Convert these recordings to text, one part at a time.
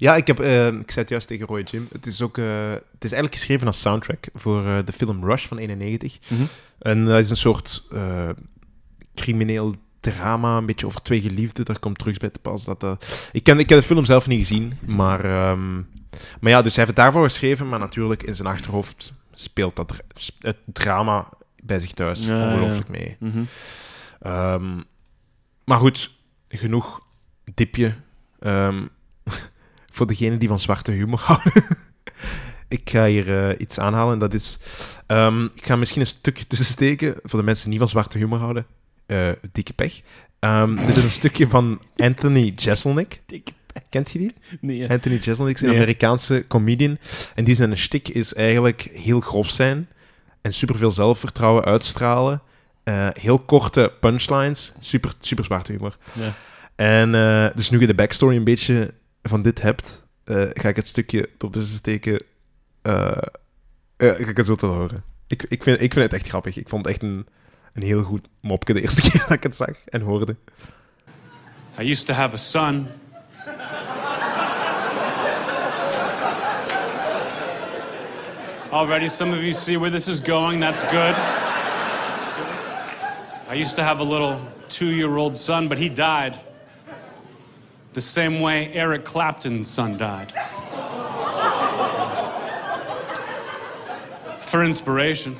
Ja, ik, heb, eh, ik zei het juist tegen Roy Jim. Het is, ook, eh, het is eigenlijk geschreven als soundtrack voor eh, de film Rush van 91. Mhm. En dat is een soort crimineel drama, een beetje over twee geliefden. Daar komt drugs bij te pas. Dat, eh, ik, ken, ik heb de film zelf niet gezien, maar, ehm, maar ja, dus hij heeft het daarvoor geschreven, maar natuurlijk in zijn achterhoofd speelt dat dra- het drama bij zich thuis Ja, ja. ongelooflijk mee. Mhm. Ehm, maar goed, genoeg dipje. Ehm, voor degenen die van zwarte humor houden. ik ga hier eh, iets aanhalen en dat is... ehm, ik ga misschien een stukje tussen steken voor de mensen die niet van zwarte humor houden. Eh, dikke pech. Ehm, dit is een stukje van Anthony Jeselnik. Dikke Kent je die? Nee. Anthony Jeselnik is een Nee. Amerikaanse comedian. En die zijn shtick is eigenlijk heel grof zijn en superveel zelfvertrouwen uitstralen. Eh, heel korte punchlines, super, super zwarte humor. Ja. En dus nu je de backstory een beetje van dit hebt, eh, ga ik het stukje ertussen steken. eh eh, ga ik het zo te horen. Ik, ik, vind, ik vind het echt grappig. Ik vond het echt een, een heel goed mopje de eerste keer dat ik het zag en hoorde. I used to have a son. Already, some of you see where this is going. That's good. I used to have a little two year old son, but he died. The same way Eric Clapton's son died. For inspiration.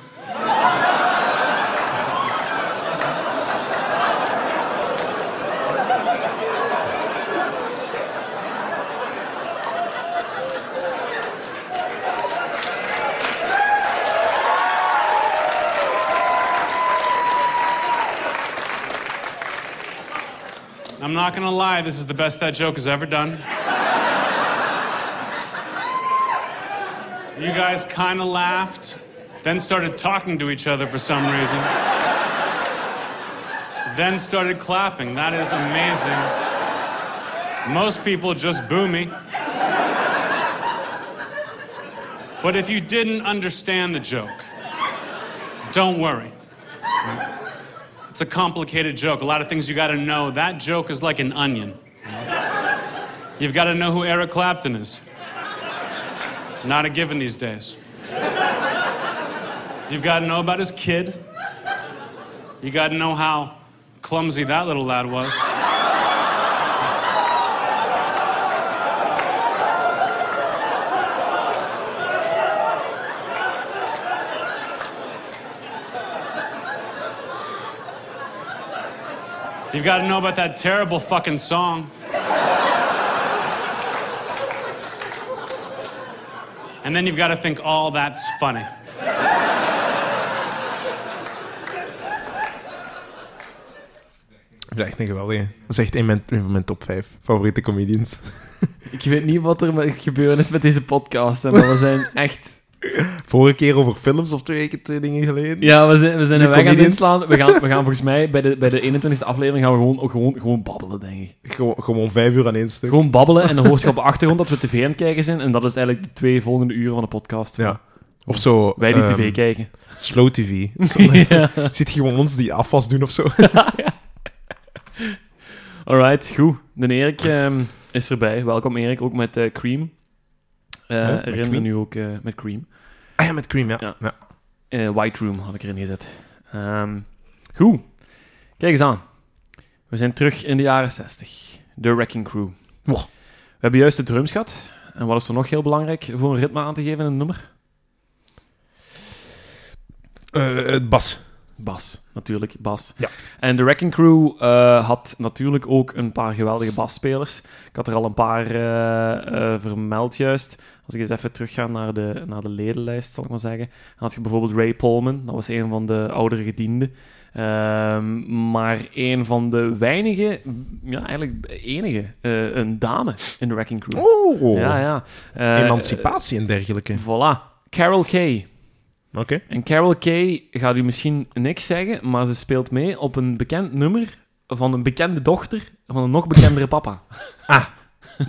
I'm not gonna lie, this is the best that joke has ever done. You guys kind of laughed, then started talking to each other for some reason. Then started clapping. That is amazing. Most people just boo me. But if you didn't understand the joke, don't worry. It's a complicated joke. A lot of things you got to know. That joke is like an onion. You've got to know who Eric Clapton is. Not a given these days. You've got to know about his kid. You got to know how clumsy that little lad was. You've got to know about that terrible fucking song. And then you've got to think, all that's funny. Dat is echt een geweldige. Dat is echt een, mijn- een van mijn top 5 favoriete comedians. Ik weet niet wat er met gebeuren is met deze podcast. hè, Maar we zijn echt... Vorige keer over films of twee, keer- twee dingen geleden. Ja, we zijn, we zijn een weg aan het inslaan. We gaan, we gaan volgens mij bij de, bij de 21e aflevering gaan we gewoon, ook gewoon, gewoon babbelen, denk ik. Gewoon, gewoon vijf uur aan één stuk. Gewoon babbelen en dan hoort je op de achtergrond dat we tv aan het kijken zijn. En dat is eigenlijk de twee volgende uren van de podcast. Ja. Of zo. Wij die ehm, tv kijken. Slow TV. ja. Ziet je gewoon ons die afwas doen of zo? Alright, goed. De Erik ehm, is erbij. Welkom Erik, ook met eh, Cream. Eh Ja, met herinner Cream? nu ook eh, met Cream. Ah ja, met Cream, ja. Ja. Eh, White Room had ik erin gezet. Ehm, goed. Kijk eens aan. We zijn terug in de jaren 60. De Wrecking Crew. Wow. We hebben juist de drums gehad. En wat is er nog heel belangrijk voor een ritme aan te geven in een nummer? Eh, het bas. Bas, natuurlijk, bas. Ja. En de Wrecking Crew eh, had natuurlijk ook een paar geweldige basspelers. Ik had er al een paar eh, eh, vermeld juist. Als ik eens even terugga naar de, naar de ledenlijst, zal ik maar zeggen. Dan had je bijvoorbeeld Ray Polman, dat was een van de oudere gedienden. Ehm, maar een van de weinige, ja, eigenlijk enige, een dame in de Wrecking Crew. Oh. Ja, ja. Emancipatie en dergelijke. Voilà. Carol Kay. Oké. En Carol Kay gaat u misschien niks zeggen, maar ze speelt mee op een bekend nummer van een bekende dochter van een nog bekendere papa. Ah,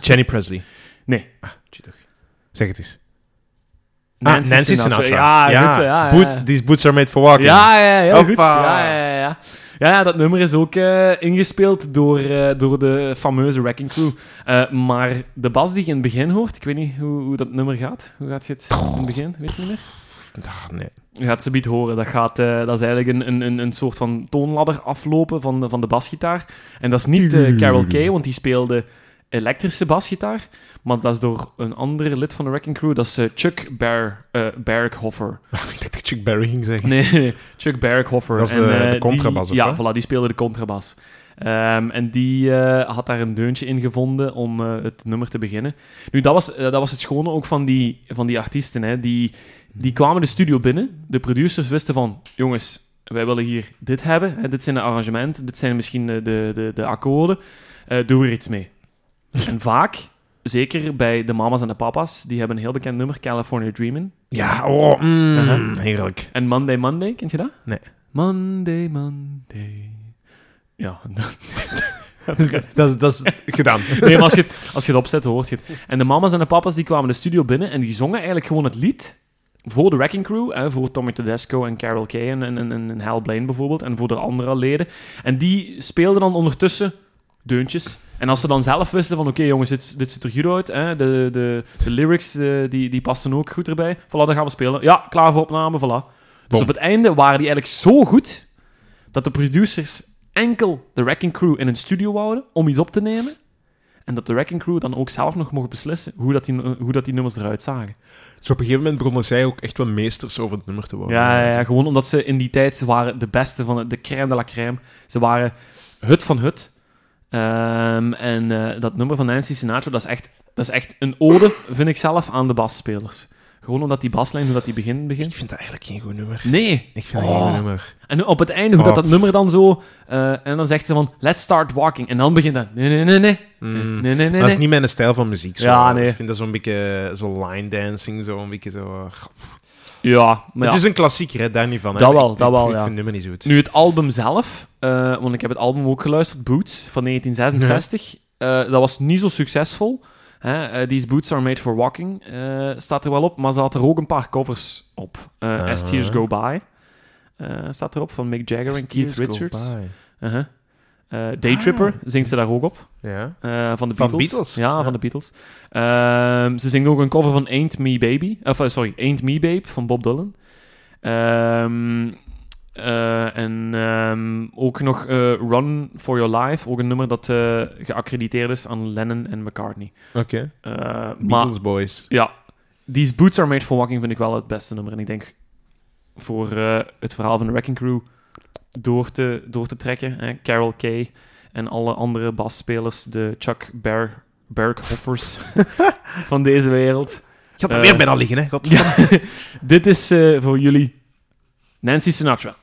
Jenny Presley. Nee. Toch. Zeg het eens. Nancy, Nancy Sinatra. Ja, ja. Dit, ja, ja, Boot- ja. These boots are made for walking. Ja, ja, heel goed. Hoppa. Ja, ja, ja, ja. Ja, ja, dat nummer is ook eh, ingespeeld door, eh, door de fameuze Wrecking Crew. Eh, maar de bas die je in het begin hoort, ik weet niet hoe, hoe dat nummer gaat. Hoe gaat het in het begin? Weet je niet meer? Nee. Je gaat ze niet horen. Dat, gaat, eh, dat is eigenlijk een, een, een, soort van toonladder aflopen van de, van de basgitaar. En dat is niet eh, Carol Kay, want die speelde elektrische basgitaar. Maar dat is door een andere lid van de Wrecking Crew. Dat is eh, Chuck Ber, eh, Berghoffer. ik dacht dat Chuck Berry ging zeggen. Nee, Chuck Berghoffer. Dat is, En, de die- contrabas, Ja, voilà, die speelde de contrabas. Ehm, en die eh, had daar een deuntje in gevonden om eh, het nummer te beginnen. Nu, dat was, eh, dat was het schone ook van die, van die artiesten. Hè. Die, die kwamen de studio binnen. De producers wisten van... Jongens, wij willen hier dit hebben. Hè. Dit zijn de arrangementen. Dit zijn misschien de, de, de, de akkoorden. Doe er iets mee. en vaak, zeker bij de mama's en de papa's, die hebben een heel bekend nummer, California Dreamin'. Ja, oh, mm, Uh-huh. heerlijk. En Monday Monday, kent je dat? Nee. Monday Monday. Ja, dat, is- dat is gedaan. nee, maar als je, het, als je het opzet, hoort je het. En de mama's en de papa's die kwamen de studio binnen en die zongen eigenlijk gewoon het lied voor de Wrecking Crew, hè, voor Tommy Tedesco en Carol Kay en, en, en, en Hal Blaine bijvoorbeeld, en voor de andere leden. En die speelden dan ondertussen deuntjes. En als ze dan zelf wisten van, oké jongens, dit, dit ziet er goed uit, hè, de, de, de lyrics eh, die, die passen ook goed erbij, voilà, dan gaan we spelen. Ja, klaar voor opname, voilà. Dus Bom. op het einde waren die eigenlijk zo goed, dat de producers enkel de Wrecking Crew in een studio wouden om iets op te nemen. En dat de Wrecking Crew dan ook zelf nog mocht beslissen hoe dat die, hoe dat die nummers eruit zagen. Dus op een gegeven moment begonnen zij ook echt wel meesters over het nummer te worden. Ja, ja, ja, gewoon omdat ze in die tijd waren de beste van de crème de la crème. Ze waren het van het. Ehm, en eh, dat nummer van Nancy Sinatra, dat is, echt, dat is echt een ode, vind ik zelf, aan de basspelers. Gewoon omdat die baslijn, hoe dat die begint, Ik begint. vind dat eigenlijk geen goed nummer. Nee. Ik vind dat Oh. geen goed nummer. En op het einde, hoe dat, Oh. dat nummer dan zo... eh, en dan zegt ze van, let's start walking. En dan begint dat... Nee, nee, nee, nee. Mm. Nee, nee, nee, nee. Dat is niet mijn stijl van muziek. Zo. Ja, nee. Ik vind dat zo'n beetje zo line dancing, zo een beetje zo... uh, Ja, maar ja. Het is een klassieker, hè, daar niet van. Hè. Dat wel, Ik- dat ik- wel, Ik ja. vind het nummer niet zo goed. Nu, het album zelf, eh, want ik heb het album ook geluisterd, Boots, van 1966. Eh, dat was niet zo succesvol. Hè? eh, These Boots Are Made For Walking eh, staat er wel op, maar ze had er ook een paar covers op. Eh, As Ah. Tears Go By eh, staat erop, van Mick Jagger en Keith Richards. Uh-huh. Eh, Daytripper zingt ze daar ook op. Ja. Eh, van de Van Beatles. Beatles? Ja, Ja. van de Beatles. Ehm, ze zingt ook een cover van Ain't Me Baby. Of, eh, sorry, Ain't Me Babe van Bob Dylan. Eh, en ehm, ook nog eh, Run For Your Life. Ook een nummer dat eh, geaccrediteerd is aan Lennon en McCartney. Oké. Maar Beatles Boys. ja, These Boots Are Made For Walking vind ik wel het beste nummer. En ik denk voor het verhaal van de Wrecking Crew door te, door te trekken. Hè, Carol Kay en alle andere basspelers, de Chuck Ber Berghoffers van deze wereld. Je had er weer bijna liggen, hè. Godverdomme. Dit is voor jullie Nancy Sinatra.